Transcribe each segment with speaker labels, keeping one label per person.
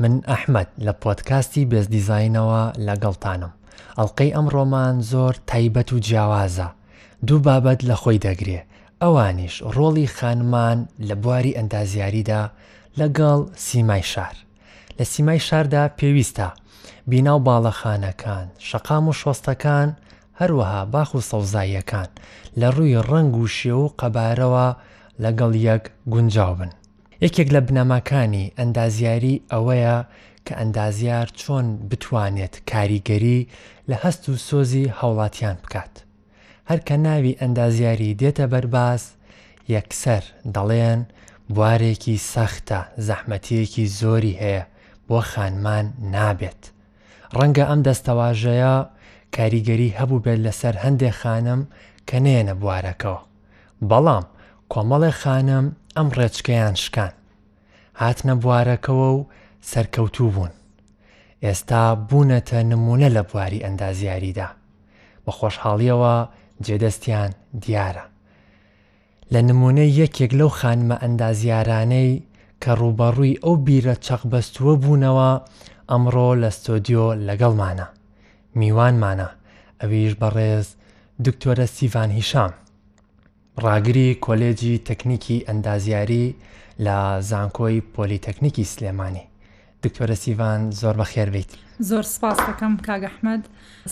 Speaker 1: من ئەحمەد لە پۆدکاستی بێست دیزاینەوە لەگەڵتانم ئەڵلقەی ئەمڕۆمان زۆر تایبەت و جیاوازە دوو بابەت لە خۆی دەگرێ ئەوانیش ڕۆڵی خانمان لە بواری ئەندازیاریدا لەگەڵ سیمای شار لە سیمای شاردا پێویستە بینا و باڵەخانەکان شەقام و شۆستەکان هەروەها باخ و سەوزاییەکان لە ڕووی ڕنگ و شێو و قەبارەوە لەگەڵ یەک گونجاو بن یەکێک لە بنەماکانی ئەندازیاری ئەوەیە کە ئەندازیار چۆن بتوانێت کاریگەری لە هەست و سۆزی هاوڵاتیان بکات. هەر کە ناوی ئەندازیاری دێتە بەر باس، یەکسەر دەڵێن بوارێکی سەختە، زەحمەتییەکی زۆری هەیە، بۆ خانمان نابێت. ڕەنگە ئەم دەستەواژەیە کاریگەری هەبووبێت لەسەر هەندێک خانم کە نەیەنە بوارەکەوە. بەڵام کۆمەڵێ خانم ئەم ڕێچکەیان شکان هاتنە بوارەکەوە و سەرکەوتوو بوون ئێستا بوونەتە نمونە لە بواری ئەندازیاریدا بە خۆشحاڵیەوە جێدەستیان دیارە لە نمونەی یەکێک لەو خانمە ئەندازیارانەی کە ڕووبەڕووی ئەو بیرە چەقبەستووە بوونەوە ئەمڕۆ لە ستۆدیۆ لەگەڵمانە میوانمانە ئەویش بەڕێز دکتۆرە سیڤان هیشام ڕاگری کۆلێجی تەکنیکی ئەندازیاری لە زانکۆی پۆلیتەکنیکی سلێمانی دکتۆرە سیڤان زۆر بە خێربیت
Speaker 2: زۆر سپاس دەکەم کاگەحمد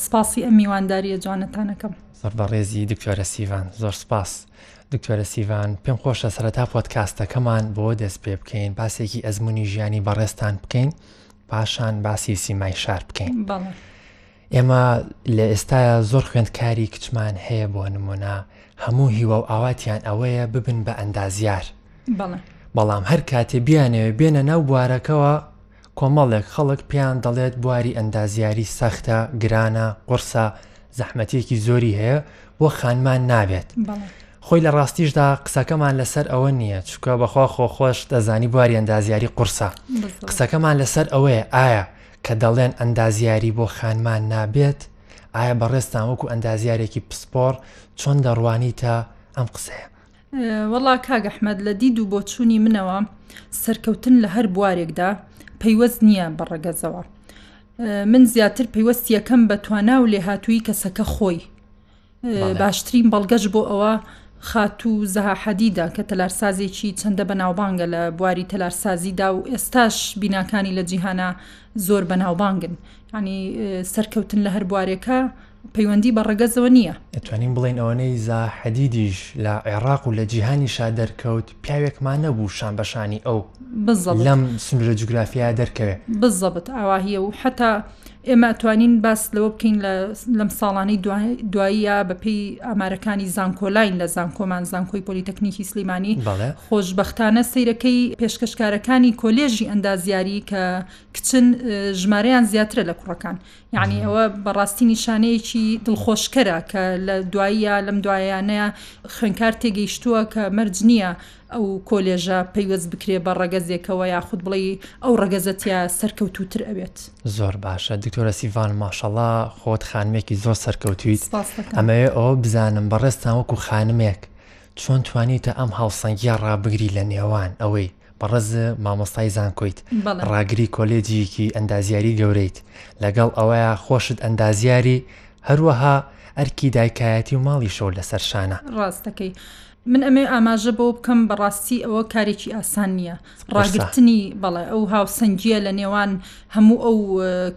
Speaker 2: سپاسی ئەم میوانداریە جوانەتانەکەم
Speaker 1: زۆر بەڕێزی دکتۆرە سیڤان زۆر سپاس دکتۆرە سیڤان پێم خۆشە سەرەتا پۆتکاستەکەمان بۆ دەست پێ بکەین باسێکی ئەزمموی ژیانی بەڕێستان بکەین پاشان باسی سیمای شار بکەین ئێمە لە ئێستاە زۆر خوێندکاری کچمان هەیە بۆ نمونە هەموو هیوا و ئاواتیان ئەوەیە ببن بە ئەندازیار بەڵام هەر کاتێ بیانەوە بێنە ناو بوارەکەەوە کۆمەڵێک خەڵک پێیان دەڵێت بواری ئەندازیاری سەختە گرانە قرسە زەحمەتێکی زۆری هەیە بۆ خانمان نابێت خۆی لە ڕاستیشدا قسەکەمان لەسەر ئەوە نییە چکە بەخوا خۆ خۆش دەزانی بواری ئەندازیاری قورسە قسەکەمان لەسەر ئەوەیە ئایا کە دەڵێن ئەندازیاری بۆ خانمان نابێت ئایا بەڕێستان وەکو ئەندازیارێکی پسپۆڕ چۆن دەڕوانی تا ئەم قسەیە
Speaker 2: وەڵا کاگەحمەد لە دید و بۆچوونی منەوە سەرکەوتن لە هەر بوارێکدا پەیوەست نییە بە ڕەگەزەوە من زیاتر پەیوەستیەکەم بە توانا و لێهاتووی کەسەکە خۆی باشترین بەڵگەش بۆ ئەوە خاتوو زەها حەدیدا کە تەلارسازێکی چەندە بەناوبانگە لە بواری تەلارسازیدا و ئێستاش بیناکانی لە جیهانە زۆر بەناوبانگن ینی سەرکەوتن لە هەر بوارێکە پەیوەندی بە ڕەگەزەوە نییە.
Speaker 1: دەتوانین بڵێین ئەوەنەی زاح حەدیدیش لە عێڕاق و لە جیهانیشا دەرکەوت، پیاوێکمان نەبوو شان بە شانی ئەو بزەڵ لەم سنوورە جوگرافیا دەرکەوێت.
Speaker 2: بزەبت ئاواهیە و حتا ئێمە توانین باس لەوە بکەین لەم ساڵانەی دواییە بەپێی ئامارەکانی زانکۆلاین لە زانکۆمان زانکۆی پۆلیتەکنیکی سلیمانی خۆشببختانە سیرەکەی پێشکەشکارەکانی کۆلێژی ئەندازیاری کە کچن ژمارەیان زیاترە لە کوڕەکان یانی ئەوە بەڕاستی نیشانەیەکی دڵخۆشکەرە کە لە دواییە لەم دوایانەیە خوێنکار تێگەیشتووە کە مەرج نییە ئەو کۆلێژە پەیوەست بکرێ بە ڕەگەزێکەوە یاخود بڵێ ئەو ڕەگەزەتە سەرکەوتوتر ئەوێت
Speaker 1: زۆر باشە دکتۆرە سیڤان ماشەڵا خۆت خانمێکی زۆر سەرکەوتویت ئەمەوێ ئەوە بزانم بەڕێستان وەکو خانمێک چۆن توانیوتە ئەم هاوسەنگیە ڕابگری لە نێوان ئەوەی بەڕز مامۆستای زانکۆیت ڕاگری کۆلێجیکی ئەندازیاری گەورەیت لەگەڵ ئەوەیە خۆشت ئەندازیاری هەروەها ئەرکی دایکایەتی و ماڵی شەو لەسەر شانە
Speaker 2: ڕاستەکەی من ئەمێ ئاماژە بۆ بکەم بەڕاستی ئەوە کارێکی ئاسان نییە ڕاگرتنی بەڵێ ئەو هاوسەنگیە لە نێوان هەموو ئەو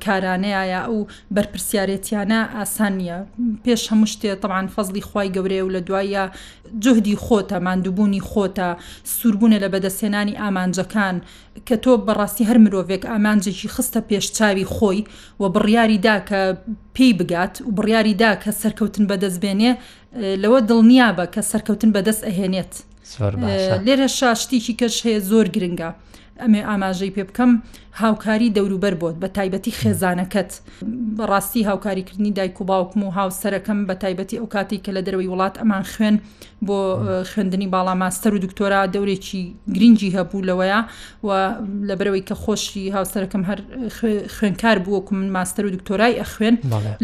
Speaker 2: کارانەیە ئەو بەرپرسیارەتیانە ئاسان نییە پێش هەموو شتێ تەوان فەزلی خی گەورەیە و لە دوایە جهدی خۆتە مادووبوونی خۆتە سووربوونە لە بەدەستێنانی ئامانجەکان کە تۆ بەڕاستی هەر مرۆڤێک ئامانجێکی خستە پێش چاوی خۆی و بڕیاری دا کە پێی بگات و بڕیاری دا کە سەرکەوتن بەدەستبێنێ لەوە دڵنیابە کە سەرکەوتن بەدەست ئەهێنێت لێرە شاشتێکی کەش هەیە زۆر گرنگە ئەمێ ئاماژەی پێ بکەم هاوکاری دەوروبەر بۆت بە تایبەتی خێزانەکەت بەڕاستی هاوکاریکردنی دایک و باوکم و هاوسەرەکەم بە تایبەتی ئەو کاتی کە لە دەروی وڵات ئەمان خوێن بۆ خوێندنی باڵا ماستەر و دکتۆرا دەورێکی گرنگی هەبوو لەوەیە و لەبەرەوەی کە خۆشی هاوسەرەکەم هەر خوێنکار بووەکو من ماستەر و دکتۆرای ئەخوێن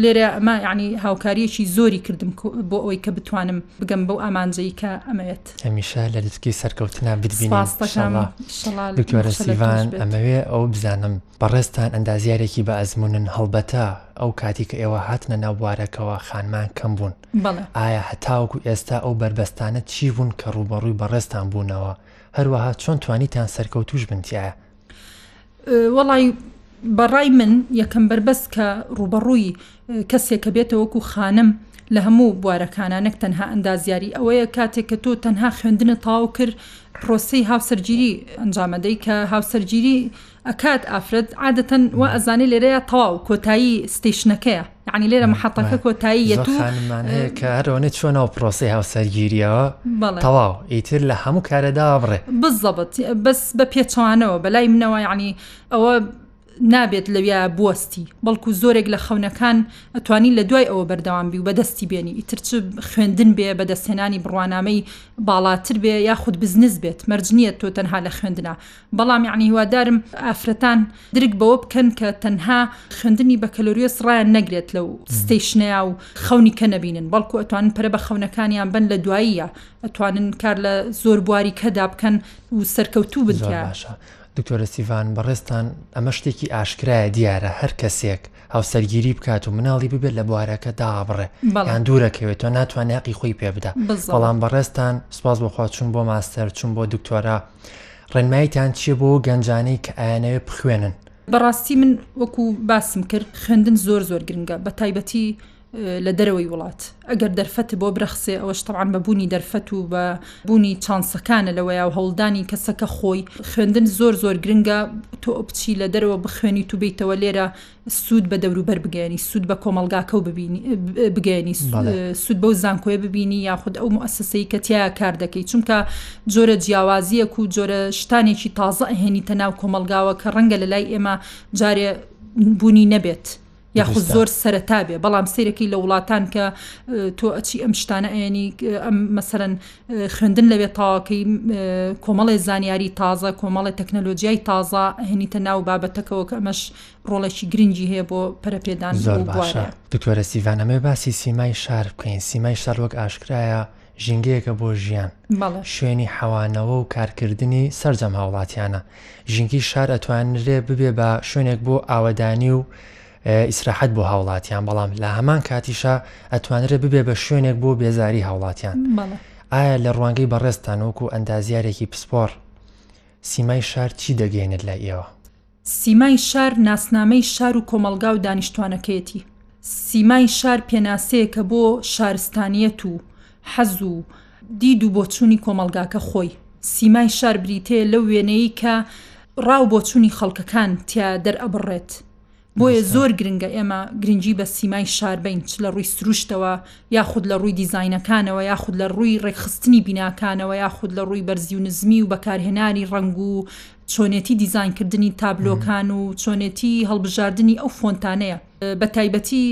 Speaker 2: لێرە ئەمە یعنی هاوکاریەکی زۆری کردم بۆ ئەوەی کە بتوانم بگەم بەو ئامانجەی کە ئەمەوێت
Speaker 1: هەمیشە لە دسکی سەرکەوتنا بتبینیکتۆرە سیڤان ئەمەوێ ئەو بزانم بەڕێستان ئەندازیارێکی بە ئەزمونن هەڵبەتە ئەو کاتی کە ئێوە هاتنە ناو بوارەکەەوە خانمان کەم بوون ئایا هەتاوەکو ئێستا ئەو بەربەستانە چی بوون کە ڕوبەڕووی بەڕێستان بوونەوە هەروەها چۆن توانیتان سەرکەوتوش بن تایە
Speaker 2: وەڵی بەڕای من یەکەم بەربەس کە ڕوبەڕووی کەسێک کە بێتەوەکو خانم لە هەموو بوارەکانە نەک تەنها ئەندازیاری ئەوەیە کاتێک کە تۆ تەنها خوێندنە تاو کرد پرۆسی هاوسەرگیری ئەنجامەدەی کە هاوسەرگیری ئەکات ئافرەت عادەتەن و ئەزانانی لێرەیە تەواو کۆتایی ستیشنەکەیە یعنی لێرە محەتەکە کۆتایی یەت
Speaker 1: کە هەرۆنێ چۆن ناو پرۆسی هاوسەرگیریەوە تەواو ئیتر لە هەموو کارەدا بڕێ
Speaker 2: بزەبت بەس بە پێچوانەوە بەلای منەوە یعنی ئەوە نابێت لەویا بوەستی بەڵکو زۆرێک لە خەونەکان ئەتوانی لە دوای ئەوە بەردەوام بی و بەدەستی بێنی ئیترچ خوێندن بێ بە دەستێنانی بڕوانامەی باڵاتر بێ یاخود بزنس بێت مەرجنیە تۆ تەنها لە خوێندنا بەڵام یعنی هیوادارم ئافرەتان درک بەوە بکەن کە تەنها خوێندنی بەکەلۆریۆس ڕایان نەگرێت لەو ستەیشنەیە و خەونی کە نەبینن بەڵکو ئەتوان پرە بە خەونەکانیان بن لە دواییە ئەتوانن کار لە زۆر بواری کەدا بکەن و سەرکەوتوو بن باشە
Speaker 1: دکتۆرە سیڤان بەڕێستان ئەمە شتێکی ئاشکرایە دیارە هەر کەسێک هاوسەرگیری بکات و مناڵی ببێت لە بوارەکە دابڕێ یان دوورەکەوێت تۆ ناتوانانی حقی خۆی پێ بدە بەڵام بەڕێستان سپاس بۆخوا چون بۆ ماستەر چون بۆ دکتۆرا ڕێنمایتان چیە بۆ گەنجانەی کە ئایانەوێ بخوێنن
Speaker 2: بەڕاستی من وەکو باسم کرد خوێندن زۆر زۆر گرنگە بە تایبەتی لە دەرەوەی وڵات ئەگەر دەرفەت بۆ برەخسێ ئەوەش تەوان بە بوونی دەرفەت و بە بوونی چانسەکانە لەوەیە و هەوڵدانی کەسەکە خۆی خوێندن زۆر زۆر گرنگە تۆ بچی لە دەرەوە بخوێنی تو بیتەوە لێرە سوود بە دەوروبەر بگەێنی سوود بە کۆمەلگاکە و بگەێنی سوود بەو زانکۆیە ببینی یاخود ئەو مؤسسەی کە تیا کار دەکەی چونکە جۆرە جیاوازیەک و جۆرە شتانێکی تازە هێنی تەناو کۆمەلگاوە کە ڕەنگە لە لای ئێمە جارێ بوونی نەبێت. یاخود زۆر سەرەتا بێ بەڵام سیرەکەی لە وڵاتان کە تۆ ئەچی ئەم شتانە ئەێنی ئەم مەسەرەن خوێندن لەوێ تاواکەی کۆمەڵی زانیاری تازە کۆمەڵی تەکنەلۆژیای تازە هێنیتە ناو بابەتەکەەوە کە ئەمەش ڕۆڵێکی گرنگی هەیە بۆ پەرپێدان
Speaker 1: زۆر باشە دکتۆرە سیڤانەمە باسی سیمای شار بکەین سیمای شار وەک ئاشکرایە ژینگەیەکە بۆ ژیان شوێنی حەوانەوە و کارکردنی سەرجەم هاوڵاتیانە ژینگی شار ئەتوانرێ ببێ بە شوێنێک بۆ ئاوەدانی و ئیسراحەت بۆ هاوڵاتیان بەڵام لە هەمان کاتیشە ئەتوانرێ ببێ بە شوێنێک بۆ بێزاری هاوڵاتیان ئایا لە ڕوانگەی بەڕێزتان وەکو ئەندازیارێکی پسپۆڕ سیمای شار چی دەگەێنێت لای ئێوە
Speaker 2: سیمای شار ناسنامەی شار و کۆمەڵگا و دانیشتوانەکەیەتی. سیمای شار پێناسەیەکە بۆ شارستانییەت و حەز و دید و بۆچوونی کۆمەڵگاکە خۆی. سیمای شار بریتییە لەو وێنەیەی کە ڕا و بۆچوونی خەڵکەکان تیا دەرئەبڕێت. بۆیە زۆر گرنگە ئێمە گرنگی بە سیمای شار بەین، چ لە ڕووی سروشتەوە، یاخود لە ڕووی دیزاینەکانەوە، یاخود لە ڕووی ڕێکخستنی بیناکانەوە، یاخود لە ڕووی بەرزی و نزمی و بەکارهێنانی ڕەنگ و چۆنێتی دیزاینکردنی تابلۆکان و چۆنێتی هەڵبژاردننی ئەو فۆنتانەیە بە تایبەتی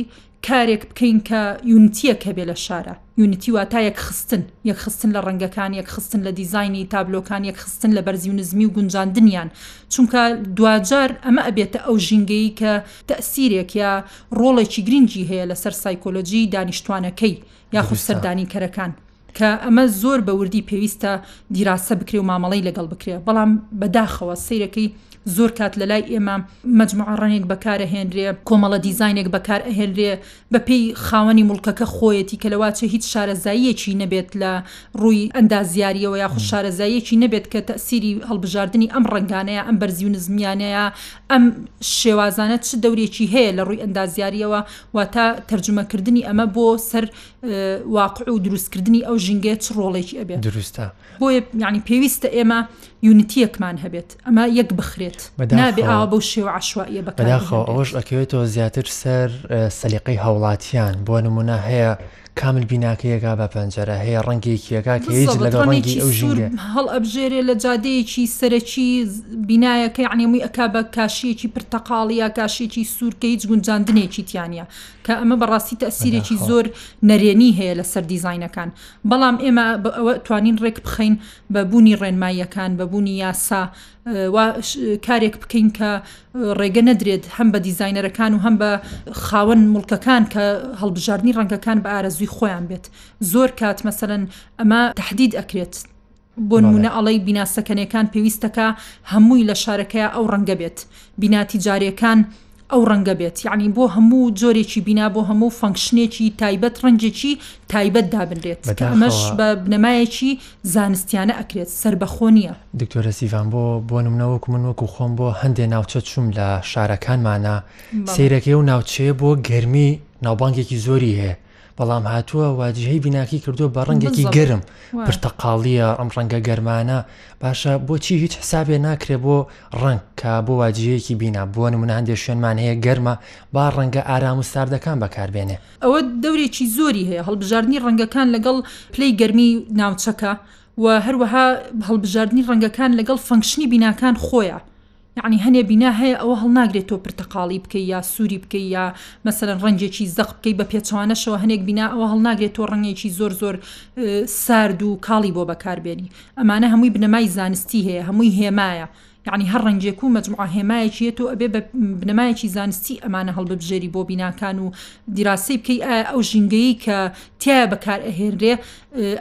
Speaker 2: کارێک بکەین کە یونتیە کە بێ لە شارە یونتی واتا یەک خستن یەک خستن لە ڕەنگەکان یەک خستن لە دیزایانی تابلۆکان یەک خستن لە بەرزی و نزمی و گونجاندنیان چونکە دواجار ئەمە ئەبێتە ئەو ژینگەی کە تەسیرێک یا ڕۆڵێکی گرنگی هەیە لەسەر سایکۆلۆژی دانیشتوانەکەی یاخود سەردانی کەرەکان کە ئەمە زۆر بە وردی پێویستە دیراسە بکرێ و مامەڵەی لەگەڵ بکرێ بەڵام بەداخەوە سیرەکەی زۆر کات لە لای ئێمە مەجموعڕەنێک بەکارەهێنرێ کۆمەڵە دیزینێک بەکار ئەهێنرێ بەپێی خاوەنی مڵکەکە خۆیەتی کە لەواچە هیچ شارەزاییەکی نەبێت لە ڕووی ئەندازیاریەوە یا خود شارەزاییەکی نەبێت کە تەسیری هەڵبژاردننی ئەم ڕنگانەیە ئەم بەرزی و نزمیانەیە ئەم شێوازانە چ دەورێکی هەیە لە ڕووی ئەندازیاریەوە واتە تەرجمەکردنی ئەمە بۆ سەر واقع و دروستکردنی ئەو ژینگەیە چ ڕۆڵێکی ئەبێت
Speaker 1: دروستە
Speaker 2: بۆیە یعنی پێویستە ئێمە یونیتیەکمان هەبێت ئەمە یەک بخرێت نابێ ئاوا بەو شێوە عشوائیە
Speaker 1: بەکەداخۆ ئەوەش ئەکەوێتەوە زیاتر سەر سەلیقەی هاوڵاتیان بۆ نمونە هەیە کامل بیناکەیەکا بە پەنجەرە هەیە ڕەنگێکیەکە کە هیچ لەگە ڕەنگی ئەو ژور
Speaker 2: هەڵ ئەبژێرێ لە جادەیەکی سەرەکی بینایەکە یعنیمووی ئەک بە کاشیەکی پرتەقاڵیا کاشێکی سوورکە هیچ گونجاندنێکی تیانە کە ئەمە بەڕاستی تەئسیرێکی زۆر نەرێنی هەیە لەسەر دیزاینەکان، بەڵام ئێمە بە ئەوە توانین ڕێک بخەین بە بوونی ڕێنماییەکان، بە بوونی یاسا و کارێک بکەین کە ڕێگە نەدرێت هەم بە دیزاینەرەکان و هەم بە خاوەن موڵکەکان کە هەڵبژاردنی ڕەنگەکان بە ئارەزووی خۆیان بێت، زۆر کات مەسەلەن ئەمە تەحدید ئەکرێت بۆنمونە ئەڵێی بینا سەکەنێکان پێویستەکە هەمووی لە شارەکەیا ئەو ڕەنگە بێت بینا تیجارێکان ئەو ڕەنگە بێت یەعنی بۆ هەموو جۆرێکی بینا بۆ هەموو فەنکشنێکی تایبەت ڕەنگێکی تایبەت دابنرێت کە ئەمەش بە بنەمایەکی زانستیانە ئەکرێت سەربەخۆ نیە.
Speaker 1: دکتۆرە سیڤان بۆ بۆنمونە وەکو من وەکو خۆم بۆ هەندێ ناوچە چووم لە شارەکانمانە سەیرەکەی و ناوچەیە بۆ گەرمی ناوبانگێکی زۆری هەیە بەڵام هاتووە واجهەی بیناکی کردووە بە ڕەنگێکی گەرم پرتەقاڵیە ئەم ڕەنگە گەرمانە باشە بۆچی هیچ حسابێ ناکرێ بۆ ڕنگ کە بۆ واجهەیەکی بینا بۆ نمونە هەندێک شوێنمان هەیە گەرمە با ڕەنگە ئارام و ساردەکان بەکاربێنێ
Speaker 2: ئەوە دەورێکی زۆری هەیە هەڵبژاردننی ڕەنگەکان لەگەڵ پلی گەرمی ناوچەکە و هەروەها هەڵبژاردننی ڕەنگەکان لەگەڵ فەنکشنی بیناکان خۆیان. یەعنی هەنێ بینا هەیە ئەوە هەڵناگرێ تۆ پرتەقاڵی بکەی یا سووری بکەی یا مەسەلەن ڕەنگێکی زەق بکەی بە پێچەوانەشەوە هەنێک بینا ئەوە هەڵناگرێ تۆ ڕەنگێکی زۆر زۆر سارد و کاڵی بۆ بەکاربێنی ئەمانە هەمووی بنەمای زانستی هەیە هەمووی هێمایە یعنی هەر ڕەنگێک و مەجموعە هێمایەکیە تۆ ئەبێ بە بنەمایەکی زانستی ئەمانە هەڵببژێری بۆ بیناکان و دیراسی بکەی ئایا ئەو ژینگەیە کە تایە بەکار ئەهێنرێ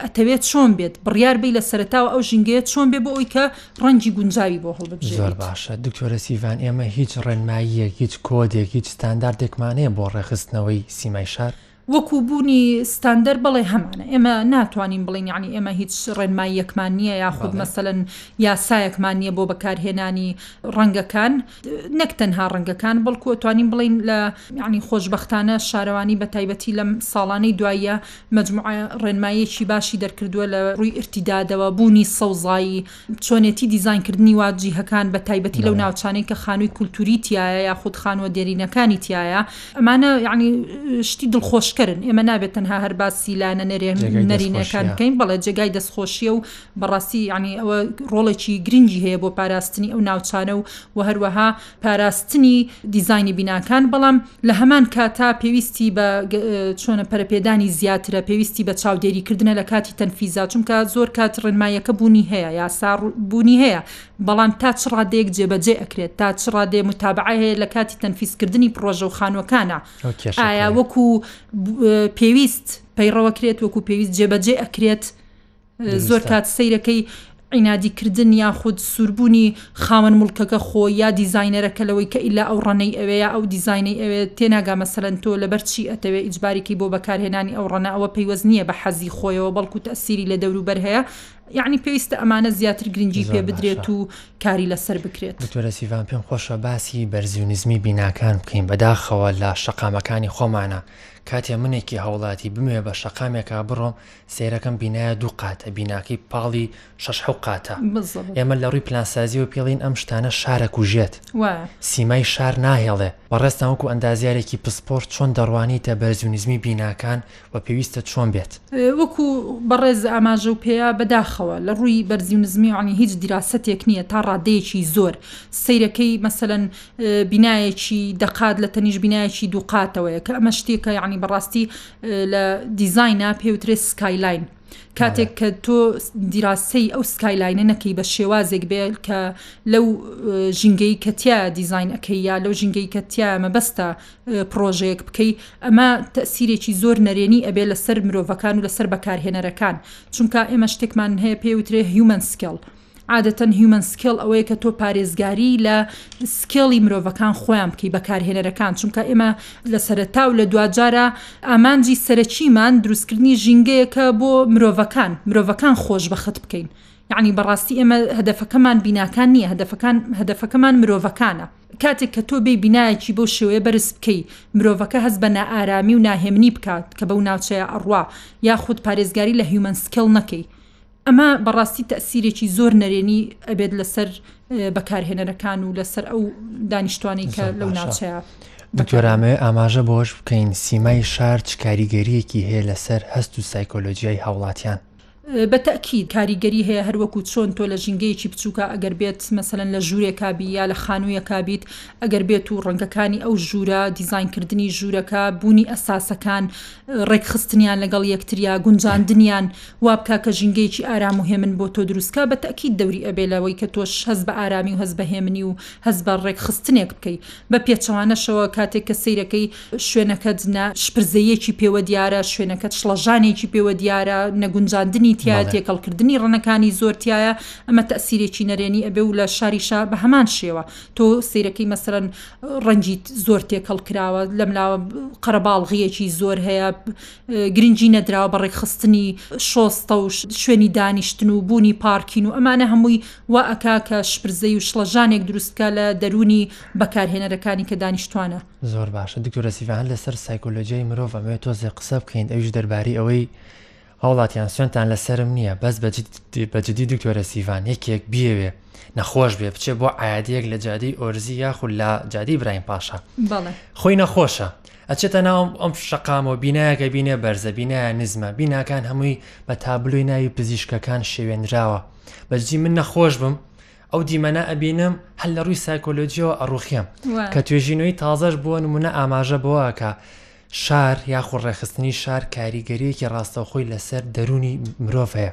Speaker 2: ئەتەوێت چۆن بێت بڕیار بی لە سەرتاوە ئەو ژینگەیە چۆن بێ بۆ ئەوی کە ڕەنگی گونجاوی بۆ هەڵبژێت
Speaker 1: زۆر باشە دکتۆرە سیڤان ئێمە هیچ ڕێنماییەک هیچ کۆدێک هیچ ستانداردێکمانەیە بۆ ڕێخستنەوەی سیمای شار
Speaker 2: وەکو بوونی ستاندەر بەڵێ هەمانە ئێمە ناتوانین بڵین یعنی ئێمە هیچ ڕێنماییەکمان نییە یاخود مەسەن یاسایەکمان نییە بۆ بەکارهێنانی ڕەنگەکان نەک تەنها ڕەنگەکان بەڵکو ئەتوانین بڵین لە یعنی خۆشببختانە شارەوانی بە تایبەتی لەم ساڵانەی دواییە مجموع ڕێنمایەکی باشی دەرکردووە لە ڕووی ئرتیدادەوە بوونی سەوزایی چۆنێتی دیزانکردنی وا جیهەکان بە تایبەتی لەو ناوچانەی کە خانووی کولتوری تایە یا خود خانووە دێرینەکانی تایە ئەمانە یعنی شتی دڵخۆشکردن ئێمە نابێت تەنها هەرباسی لانە نەرێن نەرینەکان بکەین بەڵێ جێگای دەستخۆشیە و بەڕاستی یەعنی ئەوە ڕۆڵێکی گرنگی هەیە بۆ پاراستنی ئەو ناوچانە و و هەروەها پاراستنی دیزانی بیناکان بەڵام لە هەمان کاتا پێویستی بە چۆنە پەرپێدانی زیاترە پێویستی بە چاودێریکردنە لە کاتی تەنفیزا چونکە زۆر کات ڕێنمایەکە بوونی هەیە یاسا بوونی هەیە بەڵام تا چ ڕادەیەک جێبەجێ ئەکرێت تا چ ڕادێ متابعە هەیە لە کاتی تەنفیسکردنی پرۆژە و خانوەکانە ئایا وەکو پێویست پەیڕەوە کرێت وەکو پێویست جێبەجێ ئەکرێت زۆر کات سەیرەکەی عینادی کردن یاخود سوربونی خاوەن موڵکەکە خۆ یا دیزاینەرەکە لەوەی کە ئیلا ئەو ڕەنەی ئەوێ یا ئەو دیزاینەی ئەوێ تێناگا مەسەلەن تۆ لەبەر چی ئەتەوێ ئیجباری کەی بۆ بەکارهێنانی ئەو ڕەنە ئەوە پەیوەست نیە بە حەزی خۆیەوە بەڵکو تەئسیری لە دەوروبەر هەیە یەعنی پێویستە ئەمانە زیاتر گرنگی پێ بدرێت و کاری لەسەر بکرێت.
Speaker 1: دکتۆرە سیڤان پێم خۆشە باسی بەرزیونیزمی بیناکان بکەین بەداخەوە لە شەقامەکانی خۆمانە کاتێ منێکی هاوڵاتی بمەوێ بە شەقامێکا بڕۆم سەیرەکەم بینایە دوو قاتە بیناکەی پاڵی شەش حو قاتە ئێمە لە ڕووی پلانسازیەوە پێڵین ئەم شتانە شارە کوژێت سیمای شار ناهێڵێ بەڕێستان وەکو ئەندازیارێکی پسپۆر چۆن دەڕوانیتە بەرزونیزمی بیناکان و پێویستە چۆن بێت
Speaker 2: وەکو بەڕێز ئاماژە و پێەیە بەداخەوە لە ڕووی بەرزیونزمی وانی هیچ دیراسەتێک نییە تا ڕادەیەکی زۆر سیرەکەی مەسەەن بینایەکی دەقات لە تەنیش بینایەکی دووقاتەوەیە کە ئەمە شتێکە یعنی بەڕاستی لە دیزاینا پێوترێت سکایلاین کاتێک کە تۆ دیراسەی ئەو سکایلاینە نەکەی بە شێوازێک بێ کە لەو ژینگەی کەتیا دیزین ئەەکەی یا لەو ژینگەی کەتیا مەبەستە پرۆژەیەک بکەی ئەمە تەسیرێکی زۆر نەرێنی ئەبێ لەسەر مرۆڤەکان و لەسەر بەکارهێنەرەکان چونکە ئێمە شتێکمان هەیە پێوترێ هیومەن سکڵ عادەتەن هیومەن سکێڵ ئەوەیە کە تۆ پارێزگاری لە سکێڵی مرۆڤەکان خۆیان بکەی بەکارهێنەرەکان چونکە ئێمە لە سەرەتا و لە دواجارە ئامانجی سەرەکیمان دروستکردنی ژینگەیەکە بۆ مرۆڤەکان مرۆڤەکان خۆش بەخت بکەین یعنی بەڕاستی ئێمە هەدەفەکەمان بیناکان نییە هەدەفەکان هەدەفەکەمان مرۆڤەکانە کاتێک کە تۆ بێ بینایەکی بۆ شێوەیە بەرز بکەی مرۆڤەکە هەست بە نائارامی و ناهێمنی بکات کە بەو ناوچەیە ئەڕوا یاخود پارێزگاری لە هیومەن سکێڵ نەکەی ئەمە بەڕاستی تەئسیرێکی زۆر نەرێنی ئەبێت لەسەر بەکارهێنەرەکان و لەسەر ئەو دانیشتوانی کە لەو ناوچەیە.
Speaker 1: دکتۆرامەوێ ئاماژە بۆش بکەین سیمای شار چ کاریگەریەکی هەیە لەسەر هەست و سایکۆلۆژیای هاوڵاتیان
Speaker 2: بە تاکی کاریگەری هەیە هەروەکو چۆن تۆ لە ژینگەیەکی بچووکە ئەگەر بێت مەسەن لە ژوورێکابی یا لە خانوویەکە بیت ئەگەر بێت و ڕەنگەکانی ئەو ژوورە دیزینکردنی ژوورەکە بوونی ئەساسەکان ڕێکخستنیان لەگەڵ یەکتریا گونجاندنیان وابکە کە ژینگەیەکی ئارام و هێمن بۆ تۆ دروست کا بە تەئکید دەوری ئەبێ لەوەی کە تۆش هەست بە ئارامی و هەست بە هێمنی و هەست بە ڕێکخستنێک بکەی بە پێچەوانەشەوە کاتێک کە سەیرەکەی شوێنەکەت نە شپرزەییەکی پێوە دیارە شوێنەکەت شڵەژانێکی پێوە دیارە نەگونجاندنی تیایە بەڵێ. تێکەڵ کردنی ڕەنەکانی زۆر تیایە ئەمە تەئسیرێکی نەرێنی ئەبێ و لە شاریشا بە هەمان شێوە تۆ سەیرەکەی مەسەلەن ڕەنگیت زۆر تێکەڵ کراوە لەم لاوە قەرەباڵغیەکی زۆر هەیە گرنگی نەدراوە بە ڕێکخستنی شۆستە و شوێنی دانیشتن و بوونی پارکین و ئەمانە هەمووی وا ئەکا کە شپرزەی و شڵەژانێک دروست بکا لە دەروونی بەکارهێنەرەکانی کە دانیشتوانە.
Speaker 1: زۆر باشە دکتۆرە سیڤان لەسەر سایکۆلۆجیای مرۆڤ ئەمەوێ تۆزێ قسە بکەین ئەویش دەربارەی ئەوەی هاوڵاتیان سوێنتان لەسەرم نییە بەس بە جدی دکتۆرە سیڤان یەکێک بیەوێ نەخۆش بێ بچێ بۆ عادیەک لە جادی ئۆرزی یاخود لە جادی برایم پاشا خۆی نەخۆشە ئەچێتە ناو ئەم شەقامەوە بینایەکە بینێ بەرزە بینایە نزمە بیناکان هەمووی بە تابلۆی ناوی پزیشکەکان شێوێنراوە بەجدی من نەخۆش بم ئەو دیمەنە ئەبینم هەل لە ڕووی سایکۆلۆژیەوە ئەڕوخیم کە توێژینەوەی تازەش بووە نمونە ئاماژە بۆەکە شار یاخۆ ڕێخستنی شار کاریگەریەکی ڕاستەوخۆی لەسەر دەرونی مرۆڤ هەیە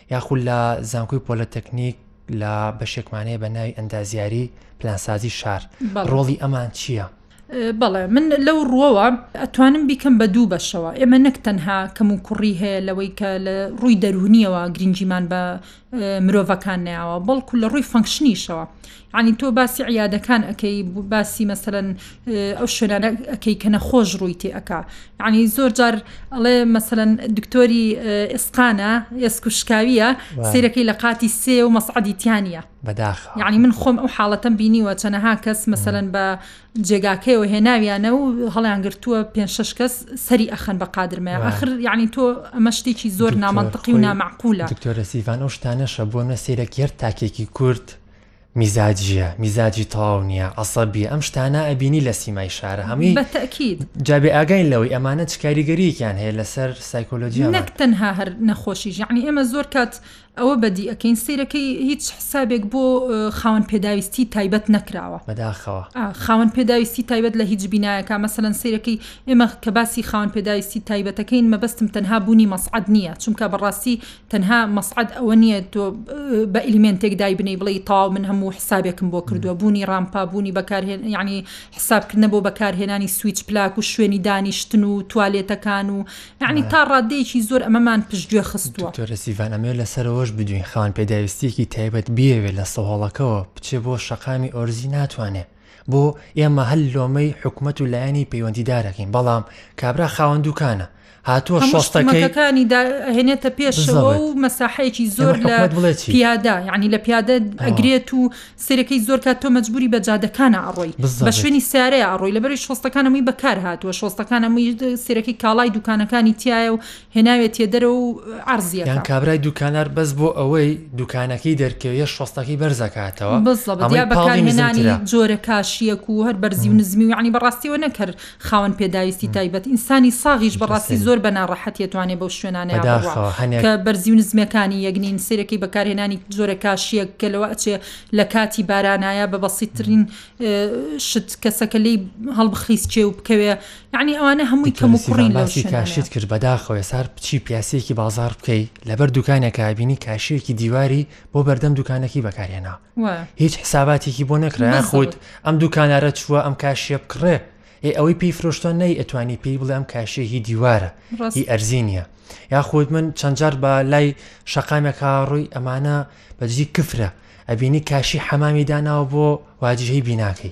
Speaker 1: یاخود لە زانکۆی پۆلەتەکنیک لە بەشێکمانەیە بە ناوی ئەندازیاری پلانسازی شار ڕۆڵی ئەمان چییە؟
Speaker 2: بەڵێ من لەو ڕوەوە ئەتوانم بیکەم بە دوو بەشەوە ئێمە نەک تەنها کەم و کوڕی هەیە لەوەی کە لە ڕووی دەرونیەوە گرنگجیمان بە مرۆڤەکان ناوە بەڵکو لە ڕووی فەنکشنیشەوە یانی تۆ باسی عیادەکان ئەکەی باسی مەسەن ئەو شوێنانە ئەەکەی کە نەخۆش ڕووی تێ ئەک یعنی زۆر جار ئەڵێ مەسەن دکتۆری ئێسقانە ئێسک و شکاویە سیرەکەی لە قاتی سێ و مەسعدی تیانە
Speaker 1: بەداخ
Speaker 2: یعنی من خۆم ئەو حاڵەتەم بینیوە چەنەها کەس مەسەن بە جێگاکەیەوە هێناویانە و هەڵیان گرتووە پێ شش کەس سەری ئەخەن بە قادرمە ئەخر یعنی تۆ ئەمە شتێکی زۆر نامانتەقی و نامەعقولە
Speaker 1: دکتۆرە سیڤان ئەو شتانەشە بۆ نە سیرەکیێر تاکێکی کورد میزاجیە میزاجی تەواو نییە عسەبی ئەم شتانە ئەبینی لە سیمای شارە هەمووی
Speaker 2: بەتەکیید
Speaker 1: جابێ ئاگین لەوەی ئەمانە چ کاریگەریەکیان هەیە لەسەر سایکۆلۆژی
Speaker 2: نەک تەنها هەر نەخۆشی ژعنی ئێمە زۆر کات ئەوە بەدی ئەەکەین سیرەکەی هیچ حسابێک بۆ خاوەن پێداویستی تایبەت نەکراوە
Speaker 1: بەداخەوە
Speaker 2: خاوەن پێداویستی تایبەت لە هیچ بینایەکە مەسەەن سیرەکەی ئێمە کە باسی خاوەن پێداویستی تایبەتەکەین مەبەستم تەنها بوونی مەسعد نییە چونکە بەڕاستی تەنها مەسعەد ئەوە نییە تۆ بە ئیلیمنتێک دایبنەی بڵێ تاو من هەموو حسابێکم بۆ کردووە بوونی ڕامپا بوونی بەکارهێن ینی حسابکردنە بۆ بەکارهێنانی سویچ پلاک و شوێنی دانیشتن و توالێتەکان و یعنی تا ڕادەیەکی زۆر ئەمەمان پشتگوێ خستووە
Speaker 1: تۆرەسیڤان ئەمێ لەسەرەوەش بدوین خاوەن پێداویستیەکی تایبەت بیەوێ لە سەهۆڵەکەەوە بچێ بۆ شەقامی ئۆرزی ناتوانێت بۆ ئێمە هەل لۆمەی حکومەت و لایەنی پەیوەندیدارەکەین بەڵام کابرا خاوەن دوکانە هاتووە
Speaker 2: شۆستەکەەکانی هێنێتە پێشەوە و مەساحەیەکی زۆر لە پیادا یعنی لە پیادە ئەگرێت و سرەکەی زۆر کات تۆ مەجبوری بە جادەکانە ئەڕۆی بە شوێنی سارەیە ئەڕۆی لەبەری شۆستەکانەمەی بەکار هاتووە شۆستەکانەمەی سرەکەی کاڵای دوکانەکانی تایە و هێناوێتیە دەرەوە و عەرزی
Speaker 1: یان ئەکا. کابرای دوکاندار بەس بۆ ئەوەی دوکانەکەی دەرکەوێ شۆستەکەی بەرز ئەکاتەوە بالضبط یا ئەمەی پاڵی
Speaker 2: بەکارهێنانی نزمترە. جۆرە کاشیەک و هەر بەرزی و نزمی و یانی بەڕاستیەوە نەک هەر خاوەن پێداویستی تایبەت ئینسانی ساغیش بەڕاستی زۆر بە ناڕەحەتی ئەتوانێ بەو شوێنانەیا بڕوا بەداخەوە هەنێک. کە بەرزی و نزمیەکانی یەک نین سەیرەکەی بەکارهێنانی جۆرە کاشیەک کە لەوە ئەچێ لە کاتی بارانایا بە بەسیتترین شت کەسەکە لی هەڵبخریس چێ و بکەوێ یعنی ئەوانە هەمووی کەم کوڕین
Speaker 1: باسی کاشت کرد بەداخەوە سار بچی پیاسێکی بازار بکەی لەبەر دوکانێکە بینی کاشێکی دیواری بۆ بەردەم دوکانەکەی بەکارێنا هیچ حساباتێکی بۆ نەکرایان خۆت ئەم دوکانارە چووە ئەم کاشیە بکڕێ ئێ ئەوەی پێی فرۆشتۆن نەی ئەتوانی پێی بڵێ ئەم کاشێکی دیوارە ڕاستی ئەرزینە یاخود من چەندجار بە لای شقامێکا ڕووی ئەمانە بەدژی کفرە ئەبینی کاشی حەمامی داناوە بۆ واجهی بیناکەی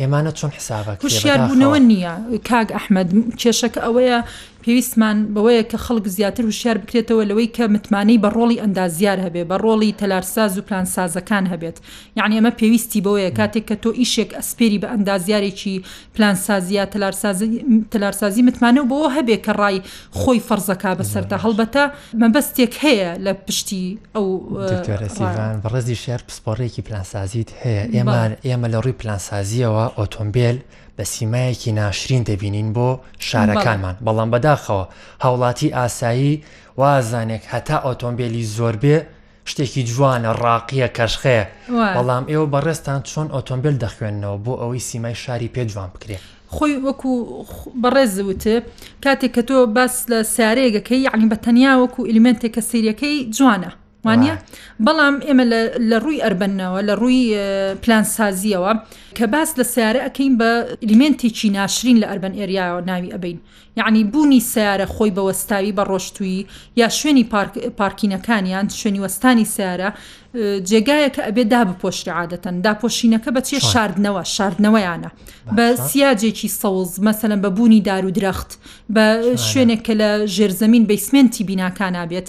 Speaker 1: ئێمانە چۆن حسابە
Speaker 2: هوشیاربوونەوە نییە کاک ئەحمد کێشەکە ئەوەیە پێویستمان بەوەیە کە خەڵک زیاتر وشار بکرێتەوە لەوەی کە متمانەی بە ڕۆڵی ئەندازیار هەبێ بە ڕۆڵی تەلارساز و پلانسازەکان هەبێت یعنی ئەمە پێویستی بەوەیە کاتێک کە تۆ ئیشێک ئەسپێری بە ئەندازیارێکی پلانسازیە تەلارسازی تەلارسازی متمانە و بەوە هەبێ کە ڕای خۆی فەرزەکە بەسەردا هەڵبەتە مەبەستێک هەیە لە پشتی ئەو دکتۆرەسیڤان
Speaker 1: بەڕێزی شار پسپۆڕێکی پلانسازیت هەیە ئێمە ئێمە لە ڕووی پلانسازیەوە ئۆتۆمبیل بە سیمایەکی ناشرین دەبینین بۆ شارەکانمان بەڵام بەداخەوە هاوڵاتی ئاسایی وازانێک هەتا ئۆتۆمبیلی زۆر بێ شتێکی جوانە ڕاقیە کەشخەیە بەڵام ئێوە بەڕێزتان چۆن ئۆتۆمبیل دەخوێنەوە بۆ ئەوەی سیمای شاری پێ جوان بکرێ.
Speaker 2: خۆی وەکو بەڕێز وت کاتێک کە تۆ باس لە سارەیەگەکەی یعنی بە تەنیا وەکو ئلیمنتێک کە سریەکەی جوانە وانە بەڵام ئێمە لە ڕووی ئەربەنەوە لە ڕووی پلانسازیەوە کە باس لە سیارە ئەەکەین بە ئلیمنتێکی ناشرین لە ئەربەن ئێریاەوە ناوی ئەبین یەعنی بوونی سەیارە خۆی بە وەستاوی بە ڕۆشتوویی یا شوێنی پارک پارکینەکانیان شوێنی وەستانی سەیارە جێگایە کە ئەبێ دابپۆشرێ عادەتەن داپۆشینەکە بە چێ شاردنەوە شاردنەوەیانە بە سیاجێکی سەوز مەسەلەن بە بوونی دار و درەخت بە شوێنێک کە لە ژێرزەمین بەیسمێنتی بیناکانابێت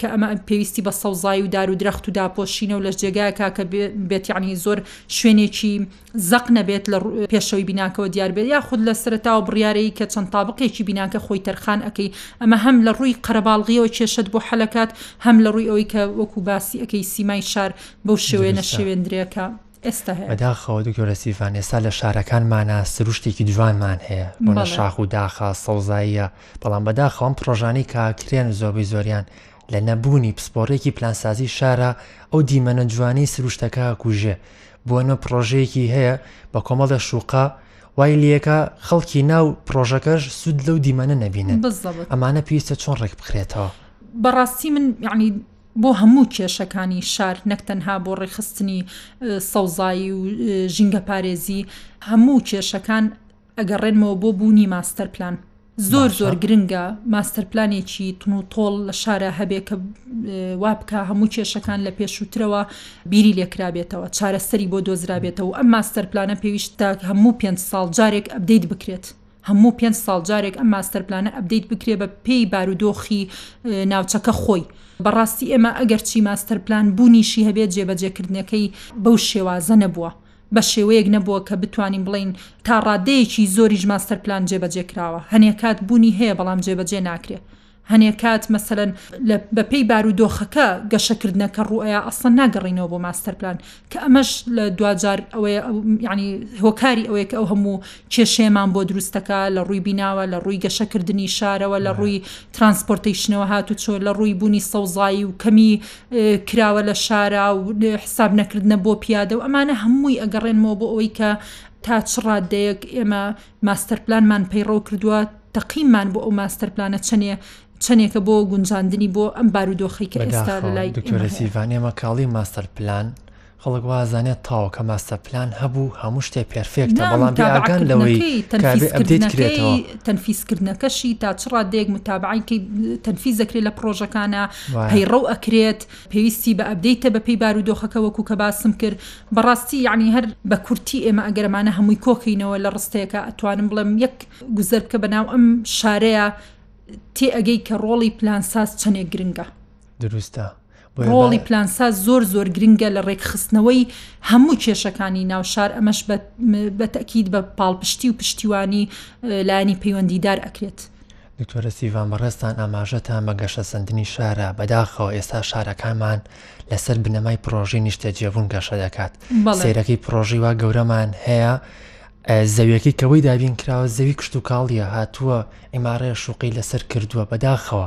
Speaker 2: کە ئەمە پێویستی بە سەوزایی و دار و درەخت و داپۆشینە و لەش جێگایەکە کە بێت یعنی زۆر شوێنێکی زەق نەبێت لە پێشەوەی بیناکەەوە دیار بێت یا خود لە سەرتاوە بڕیارەیە کە چەند تابقێکی بیناکە خۆی تەرخان ئەەکەی ئەمە هەم لە ڕووی قەرەباڵغیەوە کێشت بۆ حەلکات هەم لە ڕووی ئەوەی کە وەکو باسی ئەەکەی سیمای شار بەو شێوەیە نەشێوێندرێکە. ئێستا
Speaker 1: هەداخەوە دکتۆرە سیڤان ئێستا لە شارەکانمانە سروشتێکی جوانمان هەیە بۆنە شاخ و داخە سەوزاییە. بەڵام بەداخەوە ئەم پڕۆژانەی کە کرێن زۆربەی زۆریان لە نەبوونی پسپۆڕیەکی پلانسازی شارە ئەو دیمەنە جوانی سروشتەکە کوژێ بۆ نە پرۆژەیەکی هەیە بە کۆمەڵە شوقا وای لەکە خەڵکی ناو پرۆژەکەش سود لەو دیمەنە نەبینن ئەمانە پێویستە چۆن ڕێک بخرێتەوە
Speaker 2: بەڕاستی من یعنی بۆ هەموو کێشەکانی شار نەک تەنها بۆ ڕێخستنی سەوزایی و ژینگە پارێزی هەموو کێشەکان ئەگەڕێنمەوە بۆ بوونی ماستەر پلان زۆر زۆر گرنگە ماستەر پلانێکی تون و تۆڵ لە شارە هەبێ کە وابکە هەموو کێشەکان لە پێشووترەوە بیری لێکرابێتەوە چارەسەری بۆ دۆزرابێتەوە ئەم ماستەر پلانە پێویستە هەموو پێ ساڵ جارێک ئەبدەیت بکرێت هەموو پێ ساڵ جارێک ئەم ماستەر پلانە ئەبدەیت بکرێ بە پێی بارودۆخی ناوچەکە خۆی بەڕاستی ئێمە ئەگەر چی ماستەر پلان بوونیشی هەبێت جێبەجێکردنەکەی بەو شێوازە نەبووە بە شێوەیەک نەبووە کە بتوانین بڵێین تا ڕاددەیەکی زۆریش ماستەر پلان جێبەجێ کراوە، هەنێ کات بوونی هەیە بەڵام جێبەجێ ناکرێ. هەنێ کات مەسەلەن لە بە پێی بارودۆخەکە گەشە کردنەکە ڕوو ئەیا ئەسڵەن ناگەڕینەوە بۆ ماستەر پلان کە ئەمەش لە دواجار ئەوەیە یانی هۆکاری ئەوەیە کە ئەو هەموو کێشەیەمان بۆ دروست دەکا لە ڕووی بیناوە لە ڕووی گەشە کردنی شارەوە لە ڕووی ترانسپۆرتەیشنەوە هاتوچۆ لە ڕووی بوونی سەوزایی و کەمی کراوە لە شارا و حساب نەکردنە بۆ پیادە و ئەمانە هەمووی ئەگەڕێنمەوە بۆ ئەوەی کە تا چ ڕاددەیەک ئێمە ماستەرپلانمان پەیڕەو کردووە تەقیمان بۆ ئەو ماستەرپلانە چەندێ چەندێکە بۆ گونجاندنی بۆ ئەم بارودۆخی کە ئێستا لای
Speaker 1: دکتۆرەسیڤان ئێمە کاڵی ماستەرپلان خەڵک وازانێت تاوەکە ماستەر پلان هەبوو هەموو شتێ پێرفێکتە بەڵام بێئاگان لەوەی کابێ ئەپدەیت کرێتەوە
Speaker 2: تەنفیسکردنەکەشی تا چ ڕادەیەک متابعی کەی تەنفیز دەکرێت لە پڕۆژەکانە پەیڕەو ئەکرێت پێویستی بە ئەپدەیتە بە پێی بارودۆخەکە وەکو کە باسم کرد بەڕاستی یعنی هەر بە کورتی ئێمە ئەگەرمانە هەمووی کۆکەینەوە لە ڕستەیەەکە ئەتوانم بڵێم یەک گوزەر بکە بەناو ئەم شارەیە تێ ئەگەی کە ڕۆڵی پلانساز چەندێک گرنگە
Speaker 1: دروستە
Speaker 2: ڕۆڵی پلانساز زۆر زۆر گرنگە لە ڕێکخستنەوەی هەموو کێشەکانی ناو شار ئەمەش بە تەکیید بە پاڵپشتی و پشتیوانی لایانی پەیوەندیدار ئەکرێت.
Speaker 1: دکتۆرە سیڤان بەڕێستان ئاماژەتان بە گەشە سندنی شارە بەداخەوە ئێستا شارەکانمان لەسەر بنەمای پرۆژی نیشتە جێبوون گەشە دەکات سێرەکەی پرۆژی وا گەورەمان هەیە زەویەکەی کەەوەی دابین کراوە زەوی کشت و کاڵیە هاتووە ئیماڕێ شوقی لەسەر کردووە بەداخەوە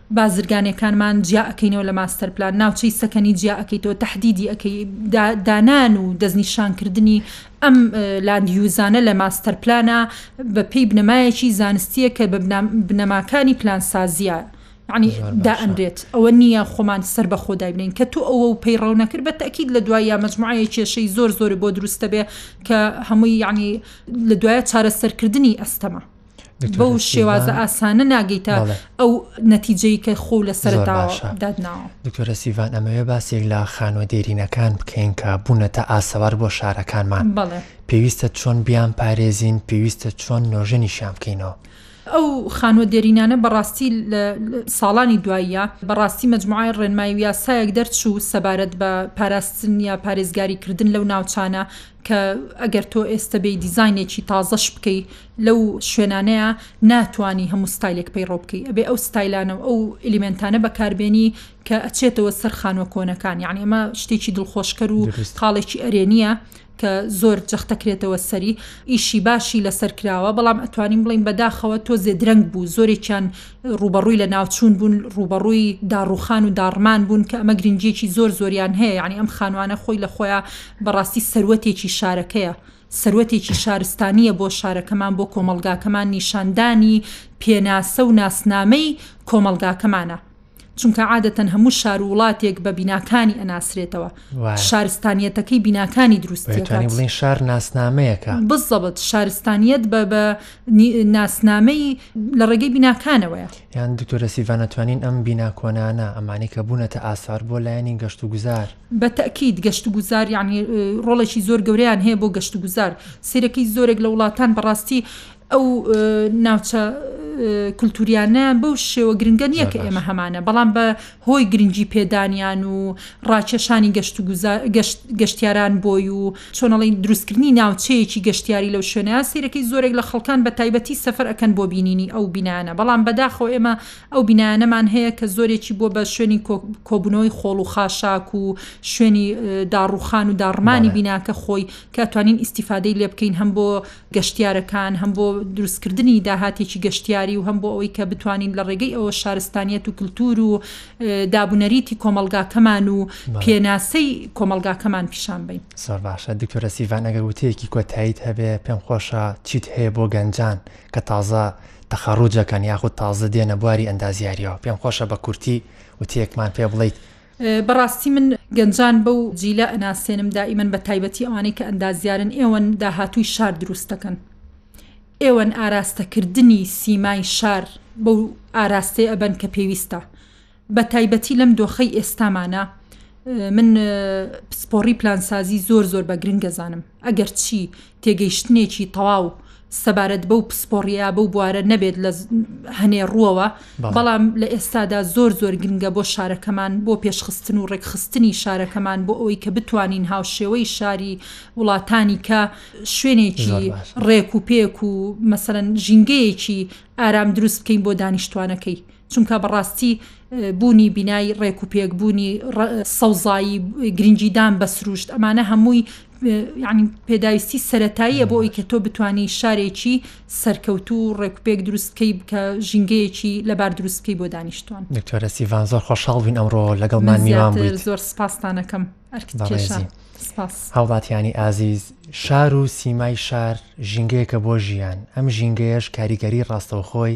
Speaker 2: بازرگانیەکانمان جیا ئەکەینەوە لە ماستەر پلان ناوچەی سەکەنی جیا ئەکەیتەوە تهدیدی ئەکەی دانان و دەستنیشانکردنی ئەم لاندیوزانە لە ماستەر پلانە بە پێی بنەمایەکی زانستیە کە بە بنەماکانی پلانسازیە عنی دا ئەنرێت ئەوە نییە خۆمان سەر بە خۆدای بنین کە تو ئەوە و پەیڕەونەکرد بە تاکیید لە دوای یا مجموعەیە کێشەی زۆر زۆر بۆ دروستە بێ کە هەمووی یعنی لە دوایە چارەسەرکردنی ئەستەمە بەو شێوازە ئاسانە ناگەیتە ئەو نەتیجەی کە خۆ لە سەرتاوادادناوە
Speaker 1: دکتۆرە سیڤان ئەمەوێ باسێک لە خانوە دێرینەکان بکەین کە بوونەتە ئاسەوار بۆ شارەکانمان پێویستە چۆن بیان پارێزین پێویستە چۆن نۆژەنی شام بکەینەوە.
Speaker 2: ئەو خانوە دێرینانە بەڕاستی ساڵانی دواییە بەڕاستی مجموعای ڕێنمایی و یاسایەک دەرچوو سەبارەت بە پاراستن یا پارێزگاری کردن لەو ناوچانە کە ئەگەر تۆ ئێستا بێ دیزینێکی تازەش بکەیت لەو شوێنانەیە ناتوانی هەموو ستایلێک پەیڕەو بکەی ئەبێ ئەو ستایلانە و ئەو ئلیمنتانە بەکاربێنی کە ئەچێتەوە سەر خانوە کۆنەکان یعنی ئەمە شتێکی دڵخۆشکەر و خاڵێکی ئەرێنیە کە زۆر جەختەکرێتەوە سەری ئیشی باشی لەسەر کراوە بەڵام ئەتوانین بڵین بەداخەوە تۆ زێدرەنگ بوو زۆرێکیان ڕوبەڕووی لە ناوچوون بوون ڕوبەڕووی داڕوخان و داڕمان بوون کە ئەمە گرنگجیەکی زۆر زۆریان هەیە یعنی ئەم خانوانە خۆی لە خۆیان بەڕاستی سەروەتێکی شارەکەیە سەروەتێکی شارستانییە بۆ شارەکەمان، بۆ کۆمەڵگاکەمان، نیشاندانی پێناسە و ناسنامەی کۆمەڵگاکەمانە، چونکە عادەتەن هەموو شار و وڵاتێک بە بیناکانی ئەناسرێتەوە، شارستانیەتەکەی بیناکانی دروست
Speaker 1: بڵین شار ناسنامەیەەکە
Speaker 2: بزەبت شارستانیت بە بە ناسنامەی لە ڕێگەی بیناکانەوەە
Speaker 1: یان دکتۆرە سیڤانەتوانین ئەم بیناکۆنانە ئەمانی کە بوونەتە ئاسار بۆ لایەنی گەشت و گوزار.
Speaker 2: بە تەئکید گەشتوگوزار یەعنی ڕۆڵێکی زۆر گەورەیان هەیە بۆ گەشتوگوزار سەیرەکەی زۆرێک لە وڵاتان بەڕاستی ئەو ناوچە کولتوریانە بەو شێوە گرنگە نییە کە ئێمە هەمانە بەڵام بە هۆی گرنگی پێدانیان و ڕاکێشانی گەشت و گەشتیاران بۆی و چۆنەڵی دروستکردنی ناوچەیەکی گەشتیاری لەو شوێنە سیرەکەی زۆرێک لە خەڵکان بە تایبەتی سەفەر ئەەکەن بۆ بینینی ئەو بینانە بەڵام بەداخۆ ئێمە ئەو بینایانەمان هەیە کە زۆرێکی بووە بە شوێنی کۆبوونەوەی خۆڵ و خاشاک و شوێنی داڕوخان و داڕمانی بیناکە خۆی کە توانین ئیسیفادەی لێ بکەین هەم بۆ گەشتیارەکان هەم بۆ دروستکردنی داهاتێکی گەشتیاری و هەم بۆ ئەوەی کە بتوانین لە ڕێگەی ئەوە شارستانیت و کللتور و دابوونەریتی کۆمەلگاکەمان و پێناسەی کۆمەلگاکەمان پیشان بین
Speaker 1: سەر باشە دکتۆرە سیڤان ئەگەر وتەیەکی کۆتاییت هەبێ پێم خۆشە چیت هەیە بۆ گەنجان کە تازە تەخەڕوج دەکەن یاخود تازە دێنە بواری ئەندازیاریەوە پێم خۆشە بە کورتی وتەیەکمان پێ بڵیت.
Speaker 2: بەڕاستی من گەنجان بەو جیلە ئەناسێنم دائیمەن بە تایبەتی ئەوانەی کە ئەندازیارن ئێوەن داهاتووی شار دروست دەکەن ئێوەن ئاراستەکردنی سیمای شار بەو ئاراستەی ئەبەن کە پێویستە بەتایبەتی لەم دۆخەی ئێستامانا من پسپۆڕی پلانسازی زۆر زۆر بە گرنگ دەزانم ئەگەر چی تێگەیشتنێکی تەواو سەبارەت بەو پسپۆڕیە بەو بوارە نەبێت لە هەنێ ڕووەوە بەڵام لە ئێستادا زۆر زۆر گرنگە بۆ شارەکەمان بۆ پێشخستن و ڕێکخستنی شارەکەمان بۆ ئەوەی کە بتوانین هاوشێوەی شاری وڵاتانی کە شوێنێکی ڕێک و پێک و مەسەن ژینگەیەکی ئارام دروست بکەین بۆ دانیشتوانەکەی چونکە بەڕاستی بوونی بینای ڕێک و پێک بوونی سەوزایی گرنگیدان بە سروشت ئەمانە هەمووی ینی پێداویستی سەتاییە بۆ ئەوی کە تۆ بتانی شارێکی سەرکەوتو و ڕێکوپێک دروستکەی بکە ژینگەیەکی لەبار دروستکەی بۆ دانیشتوان
Speaker 1: دکتۆرە سیڤان زۆر خۆشحاڵ بووین ئەمڕۆ لەگەڵمان میوان بوویت
Speaker 2: زۆر سپاستانەکەم ئەرکێشان
Speaker 1: هاوڵاتیانی ئازیز شار و سیمای شار ژینگەیەکە بۆ ژیان ئەم ژینگەیەش کاریگەری ڕاستەوخۆی